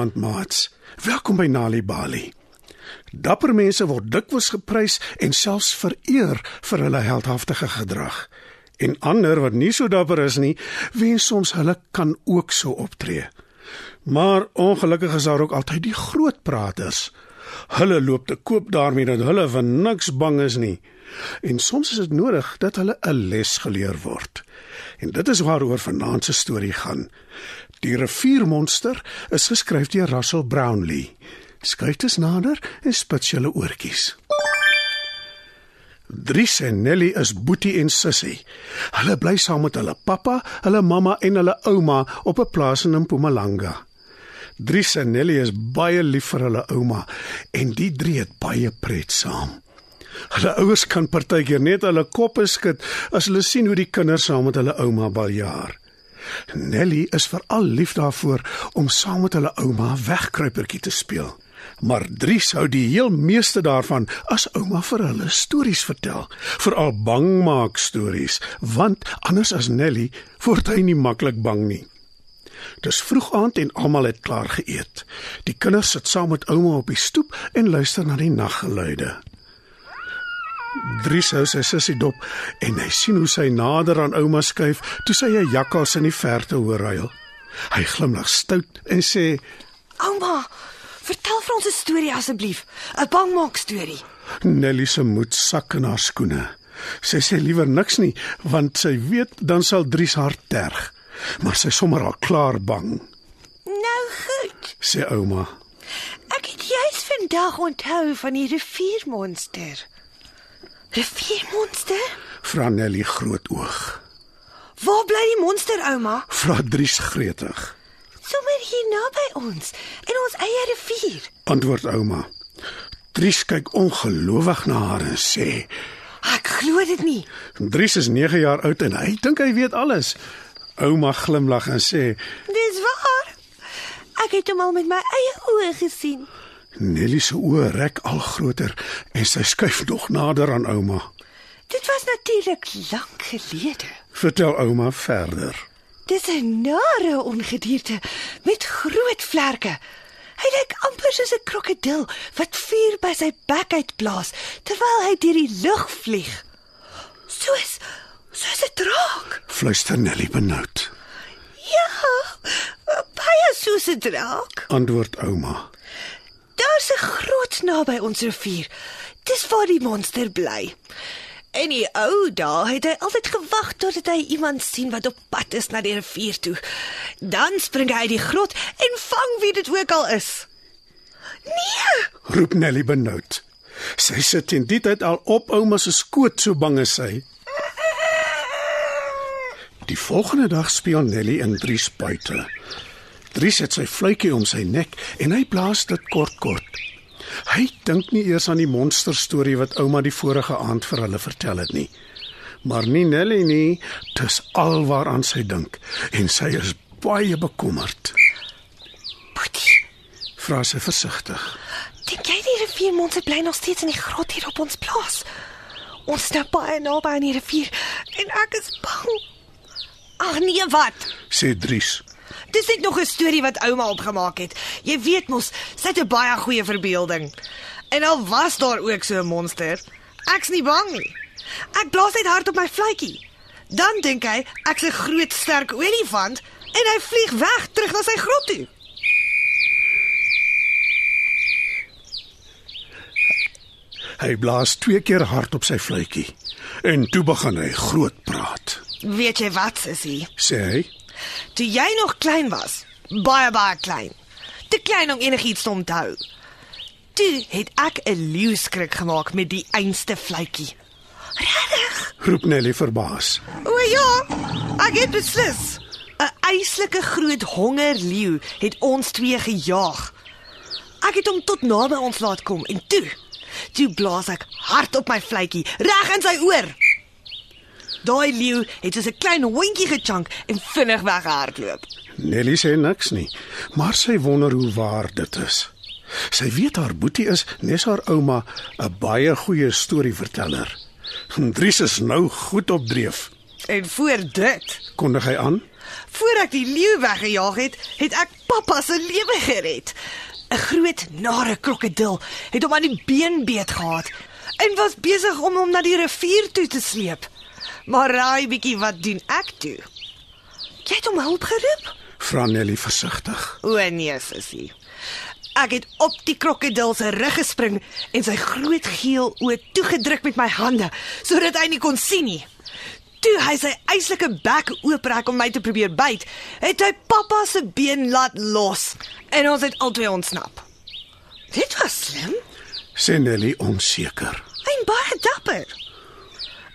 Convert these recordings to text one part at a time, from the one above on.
Goeienaand, maats. Welkom by Nali Bali. Dapper mense word dikwels geprys en selfs vereer vir hulle heldhaftige gedrag. En ander wat nie so dapper is nie, wens soms hulle kan ook so optree. Maar ongelukkig is daar ook altyd die groot praters. Hulle loop te koop daarmee dat hulle van niks bang is nie. En soms is dit nodig dat hulle 'n les geleer word. En dit is waaroor vanaand se storie gaan. Die riviermonster is geskryf deur Russell Brownlee. Skryf dit nader en spits julle oortjies. Dries en Nelly is boetie en sussie. Hulle bly saam met hulle pappa, hulle mamma en hulle ouma op 'n plaas in Mpumalanga. Dries en Nelly is baie lief vir hulle ouma en die drie het baie pret saam. Hulle ouers kan partykeer net hulle koppe skud as hulle sien hoe die kinders saam met hulle ouma baljaar. Nelly is veral lief daarvoor om saam met hulle ouma wegkruipertjie te speel. Maar Dries hou die heel meeste daarvan as ouma vir hulle stories vertel, veral bangmaak stories, want anders as Nelly word hy nie maklik bang nie. Dis vroeg aand en almal het klaar geëet. Die kinders sit saam met ouma op die stoep en luister na die naggeluide. Dries hou sy sussie dop en hy sien hoe sy nader aan ouma skuif toe sy 'n jakkals in die verte hoor huil. Hy glimlag stout en sê: Ouma, vertel vir ons 'n storie asseblief, 'n bangmaak storie. Nelly se moed sak in haar skoene. Sy sê liewer niks nie want sy weet dan sal Dries haar terg. Maar sy sommer al klaar bang, Nou goed. sê ouma. Ek het juis vandag onthou van die riviermonster. Riviermonster? Vra Nelly groot oog. Waar bly die monster, ouma? Vra Dries gretig. Sommer hier naby ons, in ons eie rivier. Antwoord ouma. Dries kyk ongelowig na haar en sê: Ek glo dit nie. "Dries is 9 jaar oud en hy dink hy weet alles." Ouma glimlag en sê: Dis waar. Ek het hom al met my eie oë gesien. Nelly se oë rek al groter en sy skuif nog nader aan ouma. Dit was natuurlik lank gelede. Vertel ouma verder. Dis 'n nare ongedierte met groot vlerke. Hy lyk amper soos 'n krokodil wat vuur by sy bek uitblaas terwyl hy deur die lug vlieg. Soos soos 'n draak. Fluister Nelly benoud. Ja, baie soos 'n draak. Antwoord ouma. Daar's 'n groot naby ons rivier. Dis waar die monster bly. En die ou dae het hy altyd gewag totdat hy iemand sien wat op pad is na die rivier toe. Dan spring hy uit die grot en vang wie dit ook al is. Nee, Roep Nelly benoud. Sy sit in dit tyd al op ouma se skoot so bang is sy. Die volgende dag speel Nelly in Dries buite. Dries het sy fluitjie om sy nek en hy blaas dit kort kort. Hy dink nie eers aan die monster storie wat ouma die vorige aand vir hulle vertel het nie. Maar nie Nelly nie, dis alwaaraan sy dink en sy is baie bekommerd. Boetie, Vra sy versigtig. dink jy die riviermonster bly nog steeds in die grot hier op ons plaas? Ons is nou baie naby aan die rivier en ek is bang. Ag nee, wat? Sê Dries. Dis net nog 'n storie wat ouma opgemaak het. Jy weet mos, sy het 'n baie goeie verbeelding. En al was daar ook so 'n monster, ek's nie bang nie. Ek blaas net hard op my fluitjie. Dan dink hy ek's 'n groot sterk olifant en hy vlieg weg terug na sy grot toe. Hy blaas twee keer hard op sy fluitjie en toe begin hy groot praat. Weet jy wat, sussie? Sê hy: Toe jy nog klein was, baie baie klein. Te klein om enigiets te onthou. Toe het ek 'n leeuskrik gemaak met die einste fluitjie. Regtig? roep Nelly verbaas. O ja, ek het beslis. 'n Eislike groot hongerleeu het ons twee gejaag. Ek het hom tot naby ons laat kom en toe, toe blaas ek hard op my fluitjie reg in sy oor. Daai leeu het soos 'n klein hondjie gechunk en vinnig weggehardloop. Nelly sê niks nie, maar sy wonder hoe waar dit is. Sy weet haar boetie is nes haar ouma 'n baie goeie storieverteller. Dries is nou goed op dreef. En voor dit Kondig hy aan? Voor ek die leeu weggejaag het, het ek pappa se lewe gered. 'n Groot nare krokodil het hom aan die been beet gehad en was besig om hom na die rivier toe te sleep. Maar raai bietjie wat doen ek toe? Jy het hom hulp geroep? Vra Nelly versigtig. O nee, sussie. Ek het op die krokodil se rug gespring en sy groot geel oë toegedruk met my hande sodat hy nie kon sien nie. Toe hy sy eislike bek ooprek om my te probeer byt, het hy pappa se been laat los en ons het albei ontsnap. Dit was slim Sê Nelly onseker. en baie dapper.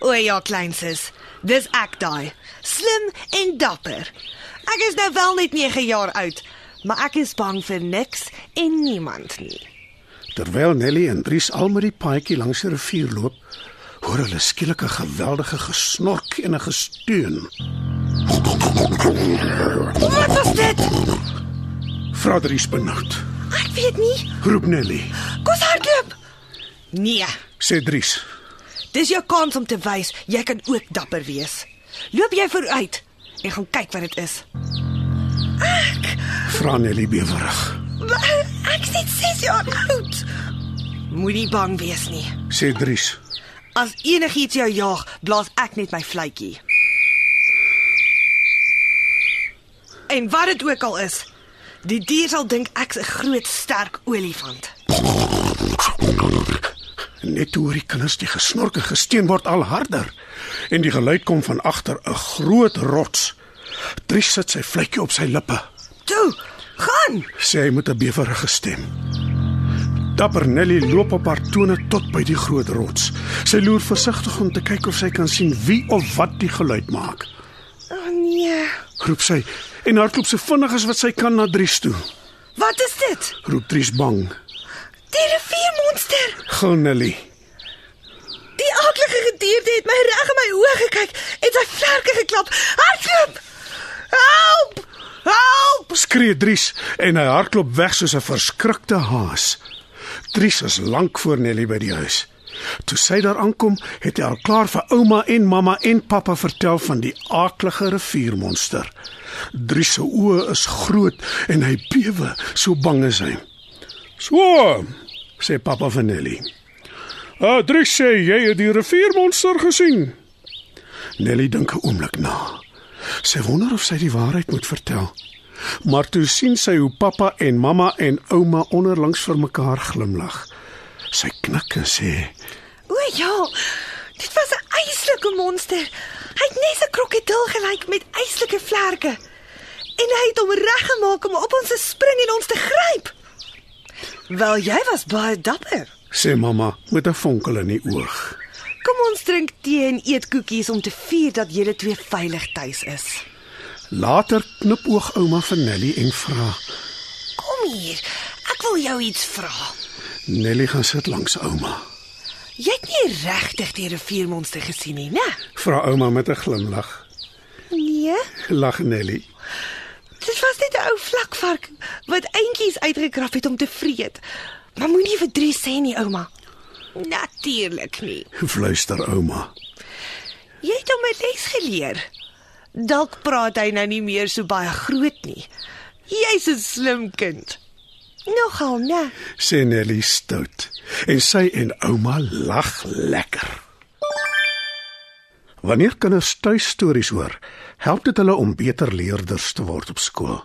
O ja, kleinsus, dis ek daai. Slim en dapper. Ek is nou wel net 9 jaar oud, maar ek is bang vir niks en niemand nie. Terwyl Nelly en Dries al met die paadjie langs die rivier loop, hoor hulle skielik 'n geweldige gesnork en 'n gesteun. Wat was dit? Vra Dries benoud. Ek weet nie. Roep Nelly. Kom hardloop. Nee, Sê Dries. Dis jou kans om te wys jy kan ook dapper wees. Loop jy vooruit en gaan kyk wat dit is. Vra Nelly bewerig. Ek is net 6 jaar oud. Moenie bang wees nie. Sê Dries. As enigiets jou jaag, blaas ek net my fluitjie. En wat dit ook al is, die dier sal dink ek's 'n groot sterk olifant. Net toe hoor die kinders die gesnork en gesteen word al harder en die geluid kom van agter 'n groot rots. Dries sit sy vletjie op sy lippe. Toe, gaan. Sê hy met 'n bewerige stem. Dapper Nelly loop op haar tone tot by die groot rots. Sy loer versigtig om te kyk of sy kan sien wie of wat die geluid maak. O oh, nee. Roep sy en hardloop so vinnig as wat sy kan na Dries toe. Wat is dit? Roep Dries bang. Die riviermonster. Gil Nelly. Die aardige gedierde het my reg in my oë gekyk en sy vlerke geklap. Hardloop! Help! Help! Skree Dries en hy hardloop weg soos 'n verskrikte haas. Dries is lank voor Nelly by die huis. Toe sy daar aankom, het hy al klaar vir ouma en mamma en pappa vertel van die aaklige riviermonster. Dries se oë is groot en hy bewe, so bang is hy. "So," sê pappa vir Nelly. "Ah, Dries sê jy het die riviermonster gesien." Nelly dink 'n oomblik na. Sy wonder of sy die waarheid moet vertel. Maar toe sien sy hoe pappa en mamma en ouma onderlangs vir mekaar glimlag. Sy knik en sê: O ja, dit was 'n eislike monster. Hy het net 'n krokodil gelyk met eislike vlerke. En hy het hom reggemaak om op ons te spring en ons te gryp. Wel, jy was baie dapper. sê mamma met 'n vonkel in die oog. Kom ons drink tee en eet koekies om te vier dat julle twee veilig tuis is. Later knipoog ouma vir Nelly en vra: Kom hier. Ek wil jou iets vra. "Nelly gaan sit langs ouma." Jy het nie regtig die riviermonster gesien nie, né? Vra ouma met 'n glimlag. Nee. Lag Nelly. Dit was net 'n ou vlakvark wat eentjies uitgekrap het om te vreet. Maar moenie vir Drie sê nie, ouma. Natuurlik nie. Fluister ouma. Jy het hom 'n les geleer. Dalk praat hy nou nie meer so baie groot nie. Jy's 'n slim kind. Nogal, né? sê Nelly stout. En sy en ouma lag lekker. Wanneer kinders tuistories hoor, help dit hulle om beter leerders te word op skool.